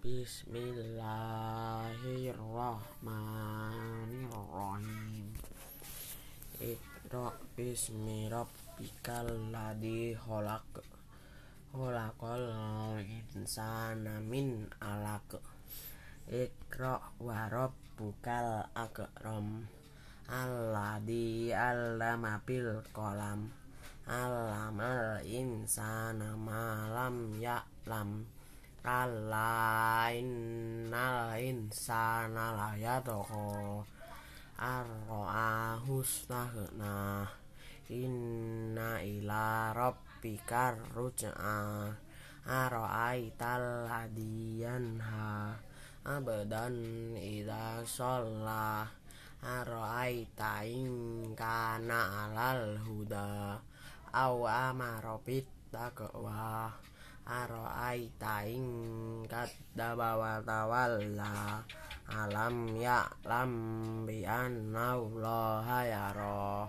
Bismillahirrahmanirrahim. Iqra bismi rabbikal ladzi khalaq Khalaqal insana min 'alaq. Iqra wa rabbukal akram. Alladzi 'allama bil qalam. 'Allamal insana ma lam ya'lam Kalla innal insana la yatgha arra'ahu istaghna inna ila rabbika aro ara'aital hadiyan ha. Abadan ida shalla ara'aita in kana alal huda. Awa amara takwa In kadzdzaba wa tawalla Alam ya'lam bi annallaha yara